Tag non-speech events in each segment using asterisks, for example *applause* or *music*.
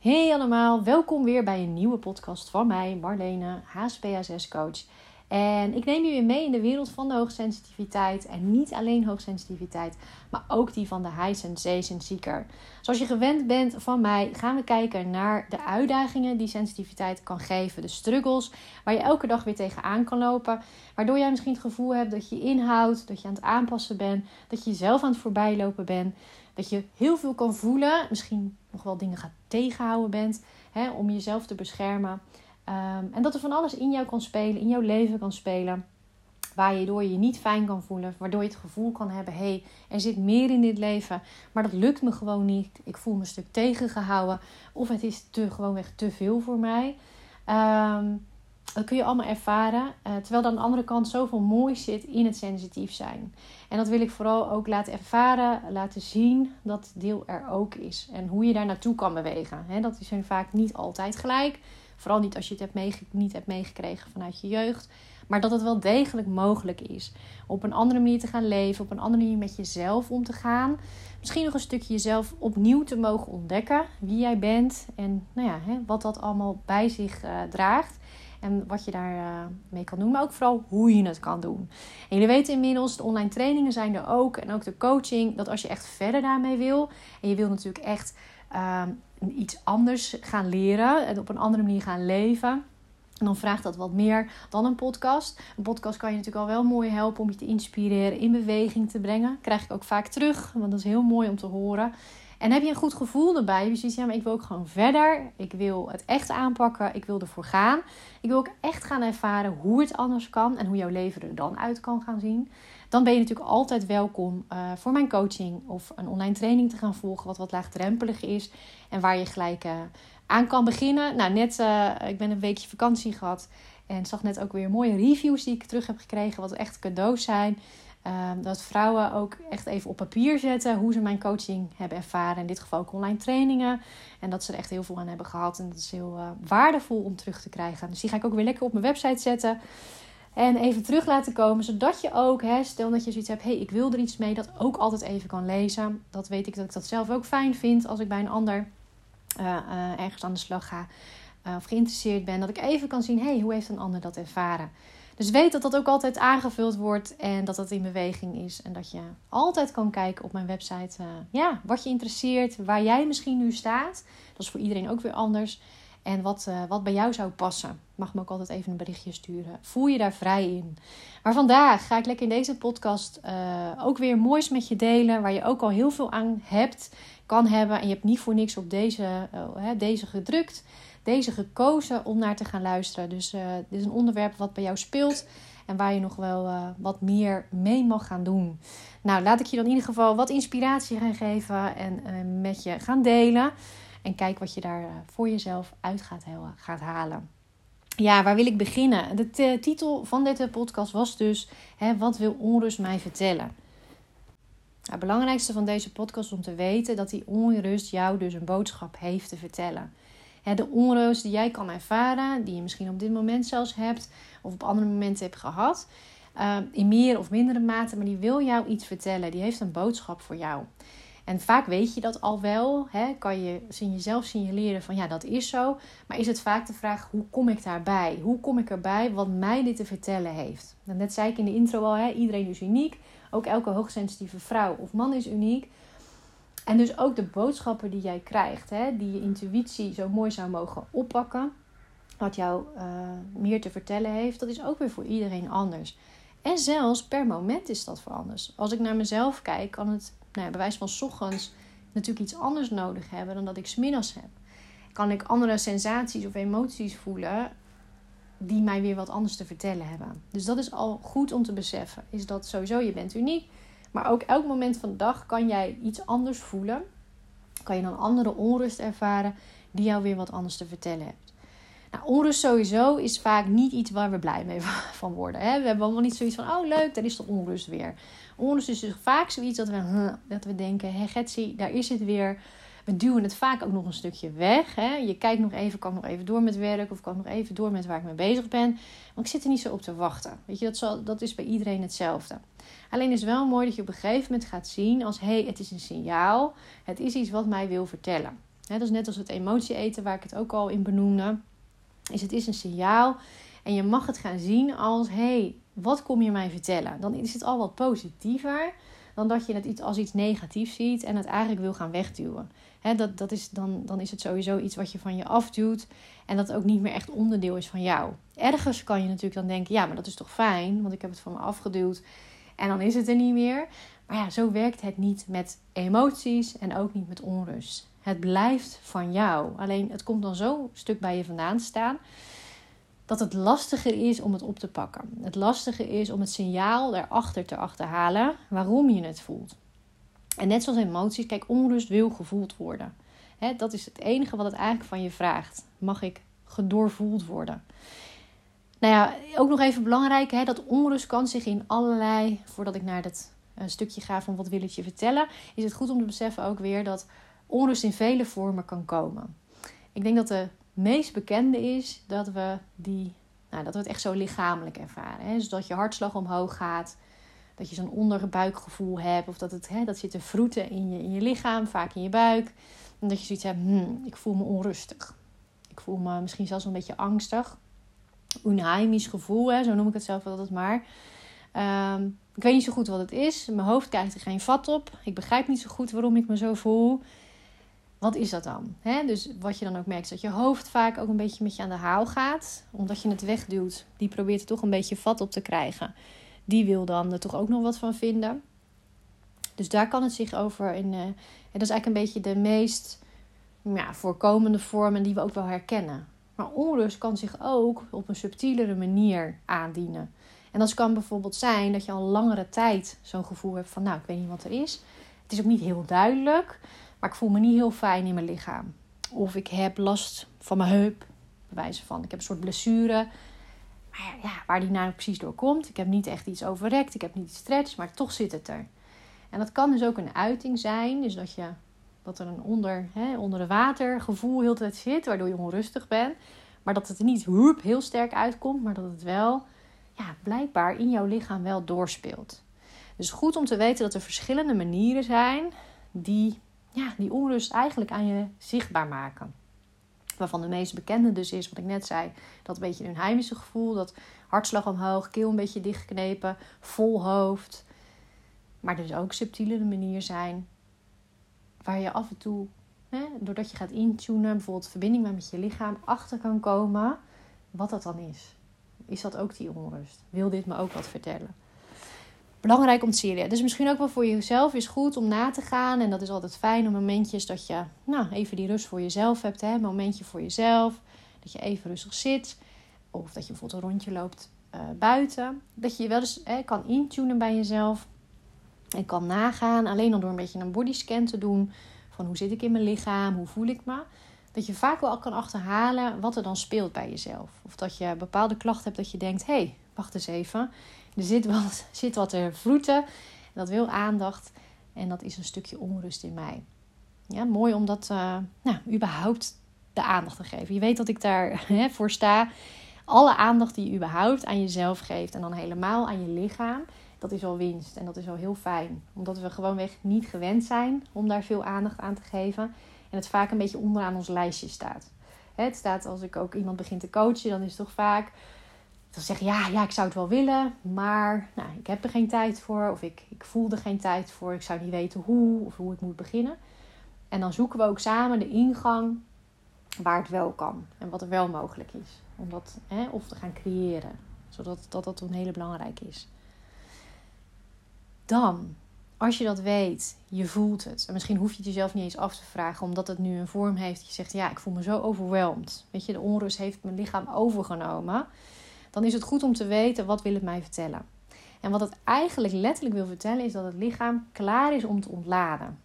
Hey allemaal, welkom weer bij een nieuwe podcast van mij, Marlene, HSPHS coach. En ik neem weer mee in de wereld van de hoogsensitiviteit. En niet alleen hoogsensitiviteit, maar ook die van de high sensation seeker. Zoals je gewend bent van mij, gaan we kijken naar de uitdagingen die sensitiviteit kan geven. De struggles waar je elke dag weer tegenaan kan lopen. Waardoor jij misschien het gevoel hebt dat je inhoudt, dat je aan het aanpassen bent, dat je jezelf aan het voorbijlopen bent. Dat je heel veel kan voelen, misschien nog wel dingen gaat tegenhouden bent hè, om jezelf te beschermen. Ehm, en dat er van alles in jou kan spelen, in jouw leven kan spelen. Waar je door je niet fijn kan voelen. Waardoor je het gevoel kan hebben: hé, hey, er zit meer in dit leven. Maar dat lukt me gewoon niet. Ik voel me een stuk tegengehouden. Of het is te, gewoonweg te veel voor mij. Um, dat kun je allemaal ervaren. Uh, terwijl er aan de andere kant zoveel moois zit in het sensitief zijn. En dat wil ik vooral ook laten ervaren, laten zien dat deel er ook is. En hoe je daar naartoe kan bewegen. Dat is vaak niet altijd gelijk. Vooral niet als je het hebt niet hebt meegekregen vanuit je jeugd. Maar dat het wel degelijk mogelijk is. Op een andere manier te gaan leven. Op een andere manier met jezelf om te gaan. Misschien nog een stukje jezelf opnieuw te mogen ontdekken. Wie jij bent. En nou ja, wat dat allemaal bij zich uh, draagt. En wat je daarmee uh, mee kan doen. Maar ook vooral hoe je het kan doen. En jullie weten inmiddels, de online trainingen zijn er ook. En ook de coaching. Dat als je echt verder daarmee wil. En je wil natuurlijk echt uh, iets anders gaan leren. En op een andere manier gaan leven. En dan vraagt dat wat meer dan een podcast. Een podcast kan je natuurlijk al wel mooi helpen om je te inspireren, in beweging te brengen. krijg ik ook vaak terug, want dat is heel mooi om te horen. En heb je een goed gevoel erbij? Je ziet, ja, maar ik wil ook gewoon verder. Ik wil het echt aanpakken. Ik wil ervoor gaan. Ik wil ook echt gaan ervaren hoe het anders kan en hoe jouw leven er dan uit kan gaan zien. Dan ben je natuurlijk altijd welkom uh, voor mijn coaching of een online training te gaan volgen, wat wat laagdrempelig is en waar je gelijk uh, aan kan beginnen. Nou, net, uh, ik ben een weekje vakantie gehad en zag net ook weer mooie reviews die ik terug heb gekregen, wat echt cadeaus zijn. Um, dat vrouwen ook echt even op papier zetten hoe ze mijn coaching hebben ervaren. In dit geval ook online trainingen. En dat ze er echt heel veel aan hebben gehad. En dat is heel uh, waardevol om terug te krijgen. Dus die ga ik ook weer lekker op mijn website zetten. En even terug laten komen. Zodat je ook, hè, stel dat je zoiets hebt. Hé, hey, ik wil er iets mee. Dat ook altijd even kan lezen. Dat weet ik dat ik dat zelf ook fijn vind. Als ik bij een ander uh, uh, ergens aan de slag ga. of geïnteresseerd ben. Dat ik even kan zien. Hé, hey, hoe heeft een ander dat ervaren? Dus weet dat dat ook altijd aangevuld wordt en dat dat in beweging is. En dat je altijd kan kijken op mijn website uh, ja, wat je interesseert, waar jij misschien nu staat. Dat is voor iedereen ook weer anders. En wat, uh, wat bij jou zou passen. Mag me ook altijd even een berichtje sturen. Voel je daar vrij in. Maar vandaag ga ik lekker in deze podcast uh, ook weer moois met je delen. Waar je ook al heel veel aan hebt, kan hebben. En je hebt niet voor niks op deze, deze gedrukt deze gekozen om naar te gaan luisteren. Dus uh, dit is een onderwerp wat bij jou speelt en waar je nog wel uh, wat meer mee mag gaan doen. Nou, laat ik je dan in ieder geval wat inspiratie gaan geven en met je gaan delen. En kijk wat je daar voor jezelf uit gaat, gaat halen. Ja, waar wil ik beginnen? De titel van deze podcast was dus: hè, Wat wil onrust mij vertellen? Nou, het belangrijkste van deze podcast is om te weten dat die onrust jou dus een boodschap heeft te vertellen de onrust die jij kan ervaren, die je misschien op dit moment zelfs hebt of op andere momenten hebt gehad, uh, in meer of mindere mate, maar die wil jou iets vertellen. Die heeft een boodschap voor jou. En vaak weet je dat al wel, kan je jezelf signaleren van ja, dat is zo. Maar is het vaak de vraag, hoe kom ik daarbij? Hoe kom ik erbij wat mij dit te vertellen heeft? Net zei ik in de intro al, iedereen is uniek. Ook elke hoogsensitieve vrouw of man is uniek. En dus ook de boodschappen die jij krijgt, hè, die je intuïtie zo mooi zou mogen oppakken, wat jou uh, meer te vertellen heeft, dat is ook weer voor iedereen anders. En zelfs per moment is dat voor anders. Als ik naar mezelf kijk, kan het nou ja, bij wijze van ochtends natuurlijk iets anders nodig hebben dan dat ik smiddags heb. Kan ik andere sensaties of emoties voelen die mij weer wat anders te vertellen hebben. Dus dat is al goed om te beseffen. Is dat sowieso, je bent uniek. Maar ook elk moment van de dag kan jij iets anders voelen. Kan je dan andere onrust ervaren die jou weer wat anders te vertellen hebt. Nou, onrust sowieso is vaak niet iets waar we blij mee *laughs* van worden. Hè? We hebben allemaal niet zoiets van, oh leuk, daar is de onrust weer. Onrust is dus vaak zoiets dat we, dat we denken, hé Getsie, daar is het weer. We duwen het vaak ook nog een stukje weg. Hè? Je kijkt nog even, kan nog even door met werk of kan nog even door met waar ik mee bezig ben. Want ik zit er niet zo op te wachten. Weet je, dat, zal, dat is bij iedereen hetzelfde. Alleen is wel mooi dat je op een gegeven moment gaat zien als hé, hey, het is een signaal. Het is iets wat mij wil vertellen. dat is net als het emotie eten, waar ik het ook al in benoemde. Is het is een signaal en je mag het gaan zien als: hé, hey, wat kom je mij vertellen? Dan is het al wat positiever dan dat je het als iets negatiefs ziet en het eigenlijk wil gaan wegduwen. Dat, dat is, dan, dan is het sowieso iets wat je van je afduwt en dat ook niet meer echt onderdeel is van jou. Ergens kan je natuurlijk dan denken: ja, maar dat is toch fijn, want ik heb het van me afgeduwd en dan is het er niet meer. Maar ja, zo werkt het niet met emoties en ook niet met onrust. Het blijft van jou. Alleen het komt dan zo stuk bij je vandaan staan dat het lastiger is om het op te pakken. Het lastiger is om het signaal erachter te achterhalen waarom je het voelt. En net zoals emoties, kijk, onrust wil gevoeld worden. dat is het enige wat het eigenlijk van je vraagt. Mag ik gedoorvoeld worden? Nou ja, ook nog even belangrijk, dat onrust kan zich in allerlei, voordat ik naar dat uh, stukje ga van wat wil ik je vertellen, is het goed om te beseffen ook weer dat onrust in vele vormen kan komen. Ik denk dat de meest bekende is dat we, die, nou, dat we het echt zo lichamelijk ervaren. Dus dat je hartslag omhoog gaat, dat je zo'n onderbuikgevoel hebt, of dat het hè, dat zit te vroeten in je, in je lichaam, vaak in je buik. En dat je zoiets hebt, hmm, ik voel me onrustig. Ik voel me misschien zelfs een beetje angstig. Unheimisch gevoel, hè? zo noem ik het zelf altijd maar. Um, ik weet niet zo goed wat het is. Mijn hoofd krijgt er geen vat op. Ik begrijp niet zo goed waarom ik me zo voel wat is dat dan? Dus wat je dan ook merkt, is dat je hoofd vaak ook een beetje met je aan de haal gaat. Omdat je het wegduwt. Die probeert er toch een beetje vat op te krijgen. Die wil dan er toch ook nog wat van vinden. Dus daar kan het zich over in. Uh, dat is eigenlijk een beetje de meest ja, voorkomende vormen die we ook wel herkennen. Maar onrust kan zich ook op een subtielere manier aandienen. En dat kan bijvoorbeeld zijn dat je al langere tijd zo'n gevoel hebt van, nou, ik weet niet wat er is. Het is ook niet heel duidelijk. Maar ik voel me niet heel fijn in mijn lichaam. Of ik heb last van mijn heup. Bewijzen van, ik heb een soort blessure. Maar ja, waar die nou precies door komt. Ik heb niet echt iets overrekt. Ik heb niet stretch. Maar toch zit het er. En dat kan dus ook een uiting zijn. Dus dat, je, dat er een onder, hè, onder de water gevoel heel tijd zit. Waardoor je onrustig bent. Maar dat het er niet hoep, heel sterk uitkomt. Maar dat het wel ja, blijkbaar in jouw lichaam wel doorspeelt. Dus goed om te weten dat er verschillende manieren zijn die ja, die onrust eigenlijk aan je zichtbaar maken. Waarvan de meest bekende dus is, wat ik net zei, dat een beetje een heimische gevoel. Dat hartslag omhoog, keel een beetje dichtgeknepen, vol hoofd. Maar dus ook subtiele manier zijn waar je af en toe, hè, doordat je gaat intunen, bijvoorbeeld verbinding met je lichaam, achter kan komen wat dat dan is. Is dat ook die onrust? Wil dit me ook wat vertellen? Belangrijk om te zien. Dus misschien ook wel voor jezelf is goed om na te gaan. En dat is altijd fijn om momentjes dat je nou, even die rust voor jezelf hebt. Hè? Een momentje voor jezelf. Dat je even rustig zit. Of dat je bijvoorbeeld een rondje loopt uh, buiten. Dat je je wel eens hè, kan intunen bij jezelf. En kan nagaan. Alleen al door een beetje een bodyscan te doen. Van hoe zit ik in mijn lichaam? Hoe voel ik me? Dat je vaak wel kan achterhalen wat er dan speelt bij jezelf. Of dat je bepaalde klachten hebt dat je denkt... Hé, hey, wacht eens even er zit wat, *laughs* zit wat te vroeten. Dat wil aandacht. En dat is een stukje onrust in mij. Ja, mooi om dat uh, nou, überhaupt de aandacht te geven. Je weet dat ik daar *laughs* sta. Alle aandacht die je überhaupt aan jezelf geeft. En dan helemaal aan je lichaam. Dat is al winst. En dat is al heel fijn. Omdat we gewoonweg niet gewend zijn om daar veel aandacht aan te geven. En het vaak een beetje onderaan ons lijstje staat. Het staat als ik ook iemand begin te coachen. Dan is het toch vaak dan zeg je ja, ja, ik zou het wel willen, maar nou, ik heb er geen tijd voor. Of ik, ik voel er geen tijd voor. Ik zou niet weten hoe of hoe ik moet beginnen. En dan zoeken we ook samen de ingang waar het wel kan en wat er wel mogelijk is. Om dat hè, of te gaan creëren, zodat dat, dat een hele belangrijk is. Dan, als je dat weet, je voelt het. En misschien hoef je het jezelf niet eens af te vragen, omdat het nu een vorm heeft. Je zegt, ja, ik voel me zo overweldigd. Weet je, de onrust heeft mijn lichaam overgenomen dan is het goed om te weten wat wil het mij vertellen. En wat het eigenlijk letterlijk wil vertellen is dat het lichaam klaar is om te ontladen.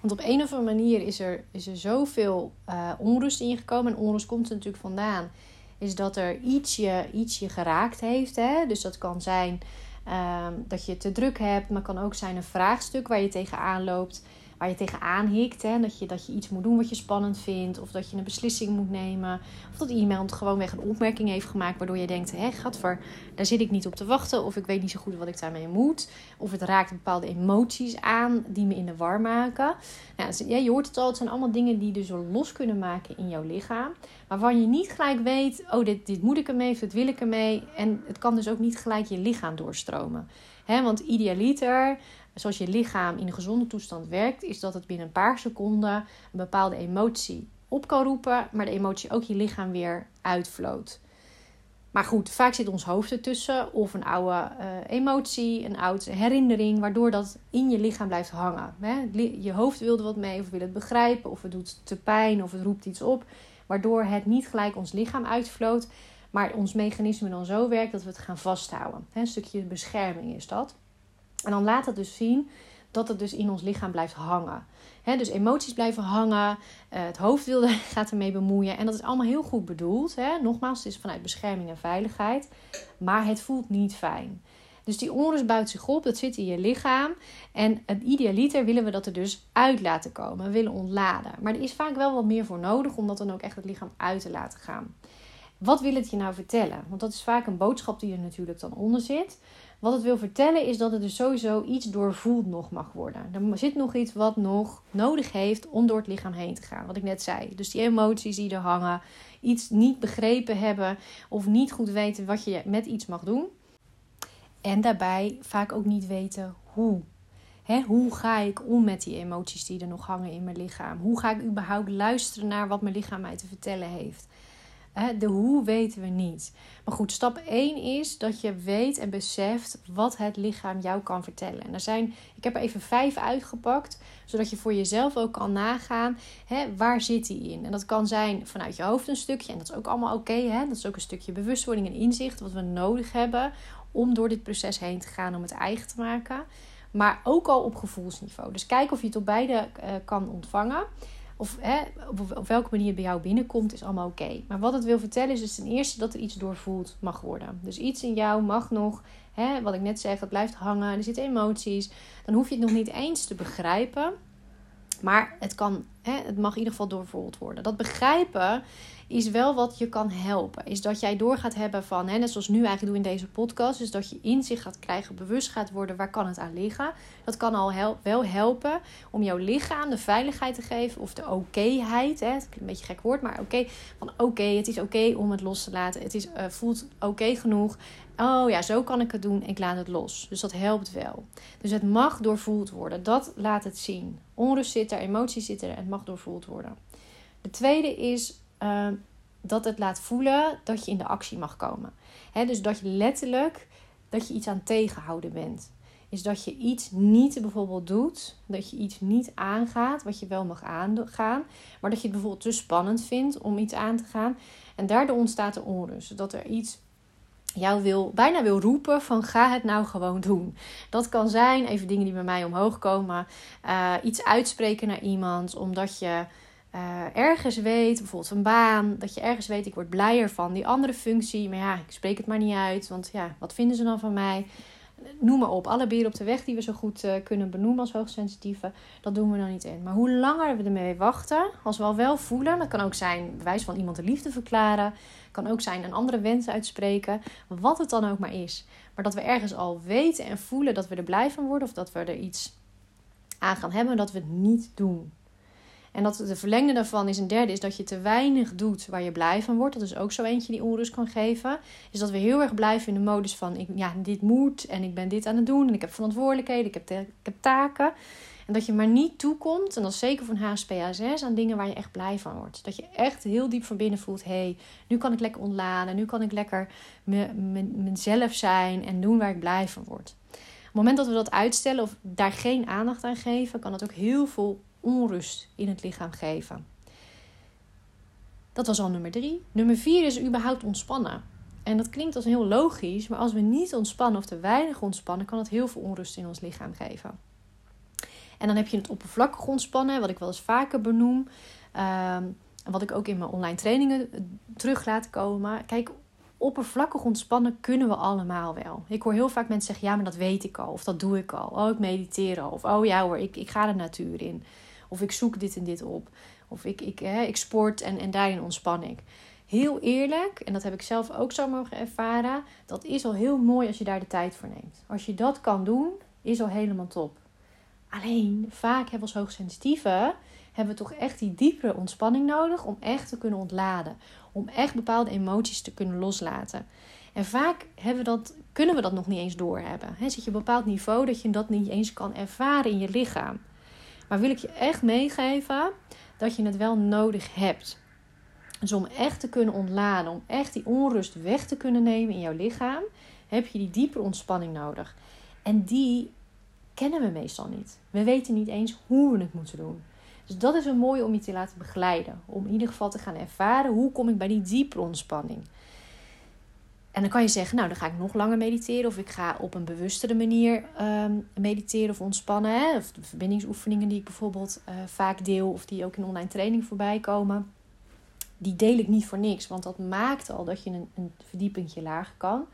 Want op een of andere manier is er, is er zoveel uh, onrust ingekomen. En onrust komt er natuurlijk vandaan. Is dat er ietsje, ietsje geraakt heeft. Hè? Dus dat kan zijn ehm, dat je te druk hebt. Maar kan ook zijn een vraagstuk waar je tegenaan loopt. Waar je tegenaan hikt. Hè? Dat, je, dat je iets moet doen wat je spannend vindt. Of dat je een beslissing moet nemen. Of dat iemand gewoonweg een opmerking heeft gemaakt waardoor je denkt: hé, gadver, daar zit ik niet op te wachten. Of ik weet niet zo goed wat ik daarmee moet. Of het raakt bepaalde emoties aan die me in de war maken. Nou, dus, je hoort het al, het zijn allemaal dingen die dus los kunnen maken in jouw lichaam. Waarvan je niet gelijk weet: oh, dit, dit moet ik ermee of dit wil ik ermee. En het kan dus ook niet gelijk je lichaam doorstromen. He, want idealiter, zoals je lichaam in een gezonde toestand werkt, is dat het binnen een paar seconden een bepaalde emotie op kan roepen, maar de emotie ook je lichaam weer uitvloot. Maar goed, vaak zit ons hoofd ertussen of een oude uh, emotie, een oude herinnering, waardoor dat in je lichaam blijft hangen. Je hoofd wilde wat mee of wil het begrijpen of het doet te pijn of het roept iets op, waardoor het niet gelijk ons lichaam uitvloot, maar ons mechanisme dan zo werkt dat we het gaan vasthouden. Een stukje bescherming is dat. En dan laat het dus zien dat het dus in ons lichaam blijft hangen. dus emoties blijven hangen, uh, het hoofd wil, *laughs* gaat ermee bemoeien. En dat is allemaal heel goed bedoeld. Nogmaals, het is vanuit bescherming en veiligheid. Maar het voelt niet fijn. Dus die onrust buit zich op, dat zit in je lichaam. En idealiter willen we dat er dus uit laten komen. We willen ontladen. Maar er is vaak wel wat meer voor nodig om dat dan ook echt het lichaam uit te laten gaan. Wat wil het je nou vertellen? Want dat is vaak een boodschap die er natuurlijk dan onder zit. Wat het wil vertellen is dat het dus sowieso iets doorvoeld nog mag worden. Er zit nog iets wat nog nodig heeft om door het lichaam heen te gaan. Wat ik net zei. Dus die emoties die er hangen, iets niet begrepen hebben of niet goed weten wat je met iets mag doen. En daarbij vaak ook niet weten hoe. hoe ga ik om met die emoties die er nog hangen in mijn lichaam? Hoe ga ik überhaupt luisteren naar wat mijn lichaam mij te vertellen heeft? De hoe weten we niet. Maar goed, stap 1 is dat je weet en beseft wat het lichaam jou kan vertellen. En er zijn, ik heb er even vijf uitgepakt, zodat je voor jezelf ook kan nagaan, hè, waar zit die in? En dat kan zijn vanuit je hoofd een stukje, en dat is ook allemaal oké. dat is ook een stukje bewustwording en inzicht wat we nodig hebben om door dit proces heen te gaan om het eigen te maken. Maar ook al op gevoelsniveau. Dus kijk of je het op beide uh, kan ontvangen of hè, op, welke manier het bij jou binnenkomt, is allemaal oké. Maar wat het wil vertellen is dus ten eerste dat er iets doorvoeld mag worden. Dus iets in jou mag nog, hè, wat ik net zeg, het blijft hangen, er zitten emoties. Dan hoef je het nog niet eens te begrijpen. Maar het, kan, hè, het mag in ieder geval doorvoeld worden. Dat begrijpen is wel wat je kan helpen. Is dat jij door gaat hebben van, hè, net zoals nu eigenlijk doen in deze podcast, is dat je inzicht gaat krijgen, bewust gaat worden, waar kan het aan liggen. Dat kan al wel helpen om jouw lichaam de veiligheid te geven of de okéheid. Hè, het een beetje gek woord, maar oké, van oké, het is oké om het los te laten. Het is, uh, voelt oké genoeg. Oh ja, zo kan ik het doen. Ik laat het los. Dus dat helpt wel. Dus het mag doorvoeld worden. Dat laat het zien. Onrust zit er, emoties zitten er. Het mag doorvoeld worden. De tweede is Ehm, dat het laat voelen dat je in de actie mag komen. dus dat je letterlijk dat je iets aan tegenhouden bent. Is dat je iets niet bijvoorbeeld doet, dat je iets niet aangaat wat je wel mag aangaan, maar dat je het bijvoorbeeld te spannend vindt om iets aan te gaan. En daardoor ontstaat er onrust. Dat er iets jou wil, bijna wil roepen van ga het nou gewoon doen. Dat kan zijn, even dingen die bij mij omhoog komen, uh, iets uitspreken naar iemand omdat je uh, ergens weet, bijvoorbeeld een baan, dat je ergens weet, ik word blijer van die andere functie. Maar ja, ik spreek het maar niet uit, want ja, wat vinden ze dan van mij? Noem maar op, alle beren op de weg die we zo goed uh, kunnen benoemen als hoogsensitieve, dat doen we dan niet in. Maar hoe langer we ermee wachten, als we al wel voelen, dat kan ook zijn bewijs van iemand de liefde verklaren, kan ook zijn een andere wens uitspreken, wat het dan ook maar is. Maar dat we ergens al weten en voelen dat we er blij van worden of dat we er iets aan gaan hebben, dat we het niet doen. En dat de verlengde daarvan is een derde, is dat je te weinig doet waar je blij van wordt. Dat is ook zo eentje die onrust kan geven. Is dat we heel erg blijven in de modus van, ik, ja, dit moet en ik ben dit aan het doen en ik heb verantwoordelijkheden, ik heb, ik heb taken. En dat je maar niet toekomt, en dat is zeker voor een HSP-ASS, aan dingen waar je echt blij van wordt. Dat je echt heel diep van binnen voelt, hé, hey, nu kan ik lekker ontladen, nu kan ik lekker mezelf zijn en doen waar ik blij van word. Op het moment dat we dat uitstellen of daar geen aandacht aan geven, kan dat ook heel veel onrust in het lichaam geven. Dat was al nummer drie. Nummer vier is überhaupt ontspannen. En dat klinkt als heel logisch, maar als we niet ontspannen of te weinig ontspannen, kan dat heel veel onrust in ons lichaam geven. En dan heb je het oppervlakkig ontspannen, wat ik wel eens vaker benoem. Um, wat ik ook in mijn online trainingen terug laat komen. Kijk, oppervlakkig ontspannen kunnen we allemaal wel. Ik hoor heel vaak mensen zeggen: ja, maar dat weet ik al. Of dat doe ik al. Oh, ik mediteer al. Of oh ja hoor, ik, ik ga de natuur in. Of ik zoek dit en dit op. Of ik, ik, hè, ik sport en, en daarin ontspan ik. Heel eerlijk, en dat heb ik zelf ook zo mogen ervaren. Dat is al heel mooi als je daar de tijd voor neemt. Als je dat kan doen, is al helemaal top. Alleen, vaak hebben we als hoogsensitieve hebben we toch echt die diepere ontspanning nodig om echt te kunnen ontladen. Om echt bepaalde emoties te kunnen loslaten. En vaak hebben we dat, kunnen we dat nog niet eens doorhebben. He, zit je op een bepaald niveau dat je dat niet eens kan ervaren in je lichaam. Maar wil ik je echt meegeven dat je het wel nodig hebt. Dus om echt te kunnen ontladen, om echt die onrust weg te kunnen nemen in jouw lichaam, heb je die diepere ontspanning nodig. En die kennen we meestal niet. We weten niet eens hoe we het moeten doen. Dus dat is een mooie om je te laten begeleiden. Om in ieder geval te gaan ervaren hoe kom ik bij die diepe ontspanning. En dan kan je zeggen, nou dan ga ik nog langer mediteren. Of ik ga op een bewustere manier ehm, mediteren of ontspannen. Hè? Of de verbindingsoefeningen die ik bijvoorbeeld uh, vaak deel. Of die ook in online training voorbij komen. Die deel ik niet voor niks. Want dat maakt al dat je een, een verdiepingje lager kan.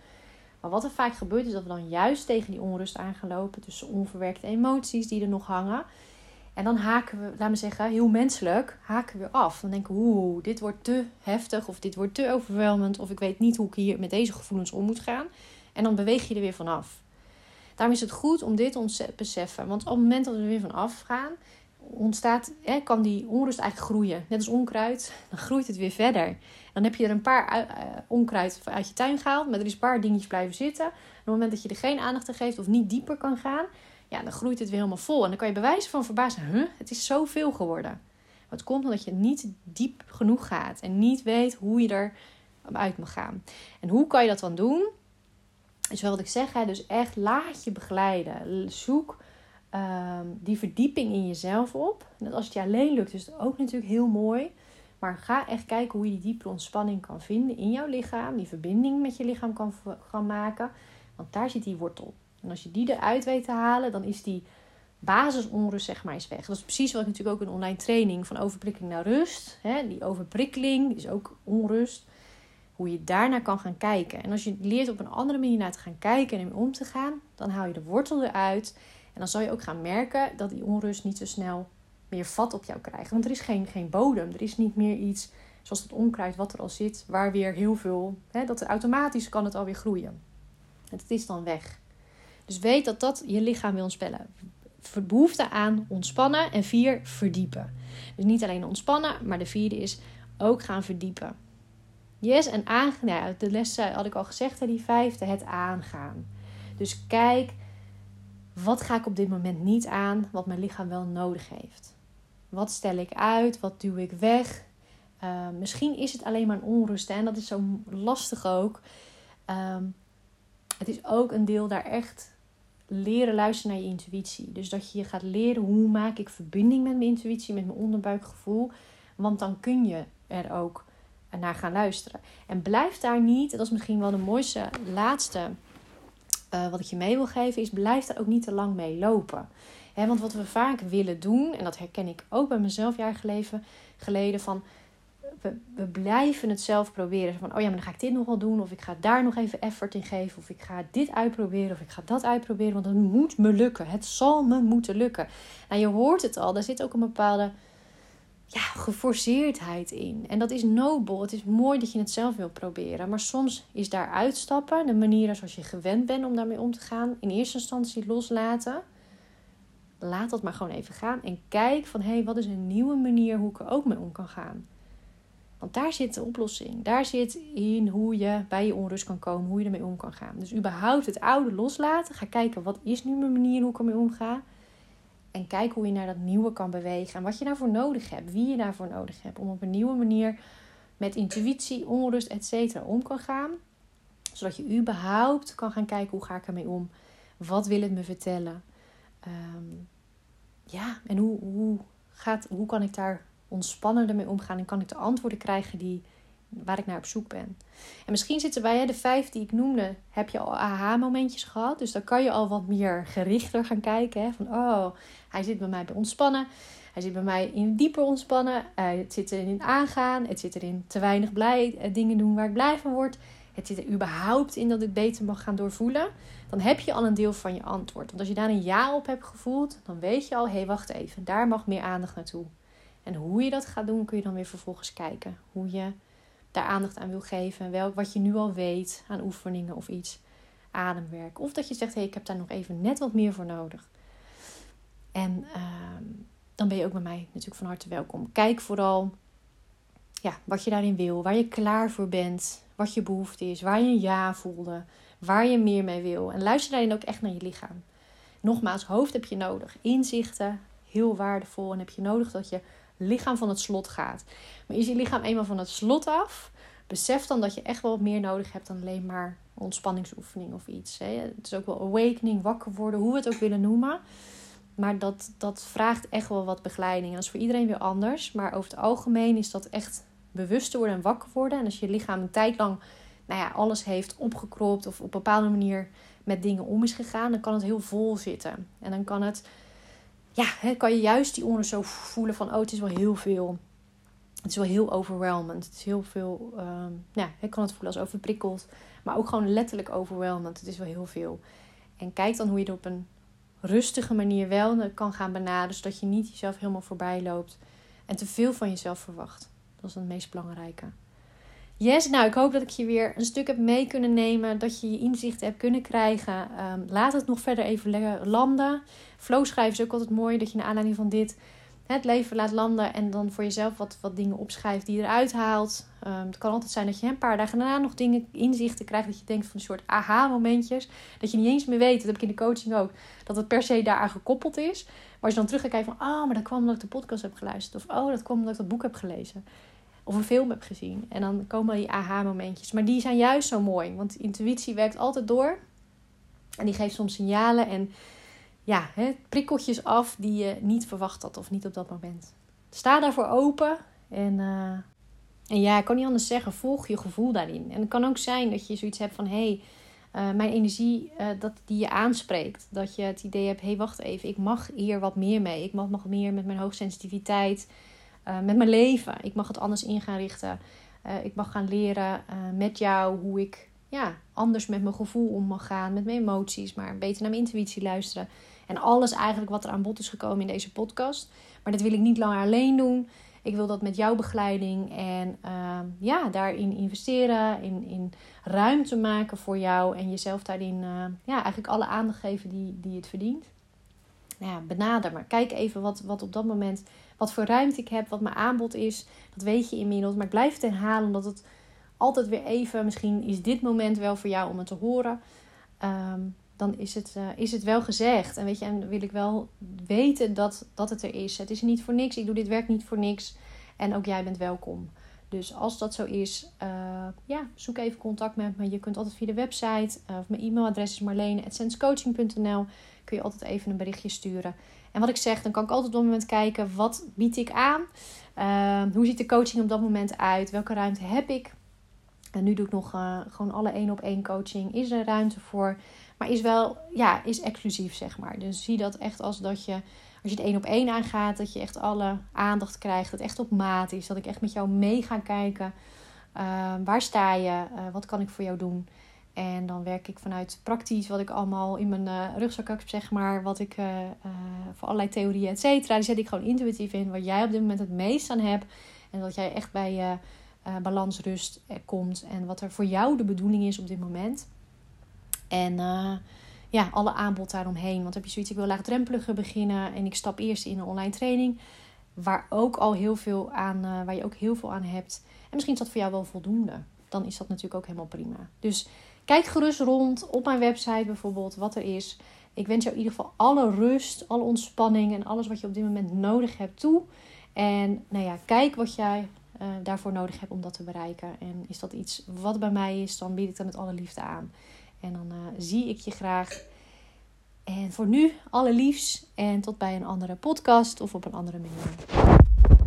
Maar wat er vaak gebeurt is dat we dan juist tegen die onrust aan gaan lopen. Tussen onverwerkte emoties die er nog hangen. En dan haken we, laat me zeggen, heel menselijk, haken we af. Dan denken we, oeh, dit wordt te heftig of dit wordt te overweldigend. Of ik weet niet hoe ik hier met deze gevoelens om moet gaan. En dan beweeg je er weer vanaf. Daarom is het goed om dit te beseffen. Want op het moment dat we er weer vanaf gaan, ontstaat, hè, kan die onrust eigenlijk groeien. Net als onkruid, dan groeit het weer verder. Dan heb je er een paar uh, onkruid uit je tuin gehaald, maar er is een paar dingetjes blijven zitten. op het moment dat je er geen aandacht aan geeft of niet dieper kan gaan, ja, dan groeit het weer helemaal vol. En dan kan je bewijzen van verbazen, huh, het is zoveel geworden. Het komt omdat je niet diep genoeg gaat en niet weet hoe je er uit mag gaan. En hoe kan je dat dan doen? Is wel wat ik zeg, hè? dus echt laat je begeleiden. Zoek ehm, die verdieping in jezelf op. En als het je alleen lukt, is het ook natuurlijk heel mooi. Maar ga echt kijken hoe je die diepe ontspanning kan vinden in jouw lichaam. Die verbinding met je lichaam kan, kan maken. Want daar zit die wortel. En als je die eruit weet te halen, dan is die basisonrust zeg maar eens weg. Dat is precies wat ik natuurlijk ook in online training van overprikkeling naar rust. Hè, die overprikkeling is ook onrust. Hoe je daarnaar kan gaan kijken. En als je leert op een andere manier naar te gaan kijken en om te gaan, dan haal je de wortel eruit. En dan zal je ook gaan merken dat die onrust niet zo snel meer vat op jou krijgt. Want er is geen, geen bodem. Er is niet meer iets zoals het onkruid wat er al zit, waar weer heel veel, hè, dat er automatisch kan het alweer groeien. het is dan weg. Dus weet dat dat je lichaam wil ontspellen. Behoefte aan ontspannen. En vier, verdiepen. Dus niet alleen ontspannen, maar de vierde is ook gaan verdiepen. Yes, en aan, nou de les had ik al gezegd, die vijfde, het aangaan. Dus kijk, wat ga ik op dit moment niet aan, wat mijn lichaam wel nodig heeft? Wat stel ik uit? Wat duw ik weg? Uh, misschien is het alleen maar een onrust en dat is zo lastig ook. Uh, het is ook een deel daar echt leren luisteren naar je intuïtie. Dus dat je gaat leren hoe maak ik verbinding met mijn intuïtie, met mijn onderbuikgevoel. Want dan kun je er ook naar gaan luisteren. En blijf daar niet, dat is misschien wel de mooiste laatste uh, wat ik je mee wil geven, is blijf daar ook niet te lang mee lopen. want wat we vaak willen doen, en dat herken ik ook bij mezelf jaar geleden, geleden van we, blijven het zelf proberen. Van, oh ja, maar dan ga ik dit nog wel doen. Of ik ga daar nog even effort in geven. Of ik ga dit uitproberen. Of ik ga dat uitproberen. Want het moet me lukken. Het zal me moeten lukken. Nou, je hoort het al. Daar zit ook een bepaalde ja, geforceerdheid in. En dat is nobel. Het is mooi dat je het zelf wil proberen. Maar soms is daar uitstappen, de manier zoals je gewend bent om daarmee om te gaan, in eerste instantie loslaten. Laat dat maar gewoon even gaan. En kijk van hé, hey, wat is een nieuwe manier hoe ik er ook mee om kan gaan. Want daar zit de oplossing. Daar zit in hoe je bij je onrust kan komen, hoe je ermee om kan gaan. Dus überhaupt het oude loslaten. Ga kijken, wat is nu mijn manier hoe ik ermee omga? En kijk hoe je naar dat nieuwe kan bewegen. En wat je daarvoor nodig hebt. Wie je daarvoor nodig hebt. Om op een nieuwe manier met intuïtie, onrust, etc. om kan gaan. Zodat je überhaupt kan gaan kijken, hoe ga ik ermee om? Wat wil het me vertellen? Ehm, ja, en hoe, hoe, gaat, hoe kan ik daar ontspannen ermee omgaan en kan ik de antwoorden krijgen die, waar ik naar op zoek ben. En misschien zitten bij de vijf die ik noemde, heb je al aha-momentjes gehad. Dus dan kan je al wat meer gerichter gaan kijken. Hè? Van, oh, hij zit bij mij bij ontspannen. Hij zit bij mij in dieper ontspannen. Uh, het zit erin in aangaan. Het zit erin te weinig blij, uh, dingen doen waar ik blij van word. het zit er überhaupt in dat ik beter mag gaan doorvoelen, dan heb je al een deel van je antwoord. Want als je daar een ja op hebt gevoeld, dan weet je al, hé, hey, wacht even, daar mag meer aandacht naartoe. En hoe je dat gaat doen, kun je dan weer vervolgens kijken. Hoe je daar aandacht aan wil geven. Welk, wat je nu al weet aan oefeningen of iets. Ademwerk. Of dat je zegt, hé, hey, ik heb daar nog even net wat meer voor nodig. En ehm, dan ben je ook bij mij natuurlijk van harte welkom. Kijk vooral ja, wat je daarin wil. Waar je klaar voor bent. Wat je behoefte is. Waar je een ja voelde. Waar je meer mee wil. En luister daarin ook echt naar je lichaam. Nogmaals, hoofd heb je nodig. Inzichten, heel waardevol. En heb je nodig dat je lichaam van het slot gaat. Maar is je lichaam eenmaal van het slot af, besef dan dat je echt wel wat meer nodig hebt dan alleen maar ontspanningsoefening of iets. Het is ook wel awakening, wakker worden, hoe we het ook willen noemen. Maar dat, dat vraagt echt wel wat begeleiding. En dat is voor iedereen weer anders. Maar over het algemeen is dat echt bewust worden en wakker worden. En als je lichaam een tijd lang nou ja, alles heeft opgekropt of op een bepaalde manier met dingen om is gegaan, dan kan het heel vol zitten. En dan kan het ja, kan je juist die oren zo voelen van, oh, het is wel heel veel. Het is wel heel overwhelmend. Het is heel veel, um, ja, ik kan het voelen als overprikkeld. Maar ook gewoon letterlijk overwhelmend. Het is wel heel veel. En kijk dan hoe je het op een rustige manier wel kan gaan benaderen. Zodat je niet jezelf helemaal voorbij loopt. En te veel van jezelf verwacht. Dat is het meest belangrijke. Yes, nou ik hoop dat ik je weer een stuk heb mee kunnen nemen. Dat je je inzichten hebt kunnen krijgen. Ehm, laat het nog verder even landen. Flow schrijven is ook altijd mooi. Dat je naar aanleiding van dit het leven laat landen. En dan voor jezelf wat, wat dingen opschrijft die je eruit haalt. Um, het kan altijd zijn dat je een paar dagen daarna nog dingen, inzichten krijgt. Dat je denkt van een soort aha-momentjes. Dat je niet eens meer weet, dat heb ik in de coaching ook. Dat het per se daaraan gekoppeld is. Maar als je dan terug gaat kijken van... Oh, maar dat kwam omdat ik de podcast heb geluisterd. Of oh, dat kwam omdat ik dat boek heb gelezen of een film heb gezien. En dan komen die aha-momentjes. Maar die zijn juist zo mooi. Want intuïtie werkt altijd door. En die geeft soms signalen en ja, hè, prikkeltjes af die je niet verwacht had of niet op dat moment. Sta daarvoor open. En, uh, en ja, ik kan niet anders zeggen, volg je gevoel daarin. En het kan ook zijn dat je zoiets hebt van... hey, uh, mijn energie uh, dat die je aanspreekt. Dat je het idee hebt, hé, hey, wacht even, ik mag hier wat meer mee. Ik mag nog meer met mijn hoogsensitiviteit... Eh, met mijn leven. Ik mag het anders in gaan richten. Uh, ik mag gaan leren uh, met jou hoe ik ja, anders met mijn gevoel om mag gaan, met mijn emoties, maar beter naar mijn intuïtie luisteren. En alles eigenlijk wat er aan bod is gekomen in deze podcast. Maar dat wil ik niet langer alleen doen. Ik wil dat met jouw begeleiding en ja, daarin investeren, in, in ruimte maken voor jou en jezelf daarin ja, eigenlijk alle aandacht geven die, die het verdient. Nou ja, benader maar. Kijk even wat, wat op dat moment wat voor ruimte ik heb, wat mijn aanbod is. Dat weet je inmiddels. Maar ik blijf het herhalen omdat het altijd weer even, misschien is dit moment wel voor jou om het te horen. Ehm, dan is het, uh, is het wel gezegd. En weet je, en wil ik wel weten dat, dat het er is. Het is niet voor niks. Ik doe dit werk niet voor niks. En ook jij bent welkom. Dus als dat zo is, uh, ja, zoek even contact met me. Je kunt altijd via de website uh, of mijn e-mailadres is marlene.senscoaching.nl kun je altijd even een berichtje sturen. En wat ik zeg, dan kan ik altijd op dat moment kijken, wat bied ik aan? Uh, hoe ziet de coaching op dat moment uit? Welke ruimte heb ik? En nu doe ik nog uh, gewoon alle één op één coaching. Is er ruimte voor? Maar is wel, ja, is exclusief zeg maar. Dus zie dat echt als dat je, als je het één op één aangaat, dat je echt alle aandacht krijgt. Dat het echt op maat is. Dat ik echt met jou mee ga kijken. Uh, waar sta je? Uh, wat kan ik voor jou doen? En dan werk ik vanuit praktisch wat ik allemaal in mijn uh, rugzak heb, zeg maar. Wat ik uh, uh, voor allerlei theorieën, et cetera. Die zet ik gewoon intuïtief in. Wat jij op dit moment het meest aan hebt. En dat jij echt bij je balans, rust komt. En wat er voor jou de bedoeling is op dit moment. En ja, alle aanbod daaromheen. Want heb je zoiets, ik wil laagdrempeliger beginnen. En ik stap eerst in een online training. Waar, ook al heel veel aan, waar je ook heel veel aan hebt. En misschien is dat voor jou wel voldoende. Dan is dat natuurlijk ook helemaal prima. Dus Kijk gerust rond op mijn website bijvoorbeeld wat er is. Ik wens jou in ieder geval alle rust, alle ontspanning en alles wat je op dit moment nodig hebt toe. En nou ja, kijk wat jij uh, daarvoor nodig hebt om dat te bereiken. En is dat iets wat bij mij is, dan bied ik dat met alle liefde aan. En dan uh, zie ik je graag. En voor nu, alle liefs en tot bij een andere podcast of op een andere manier.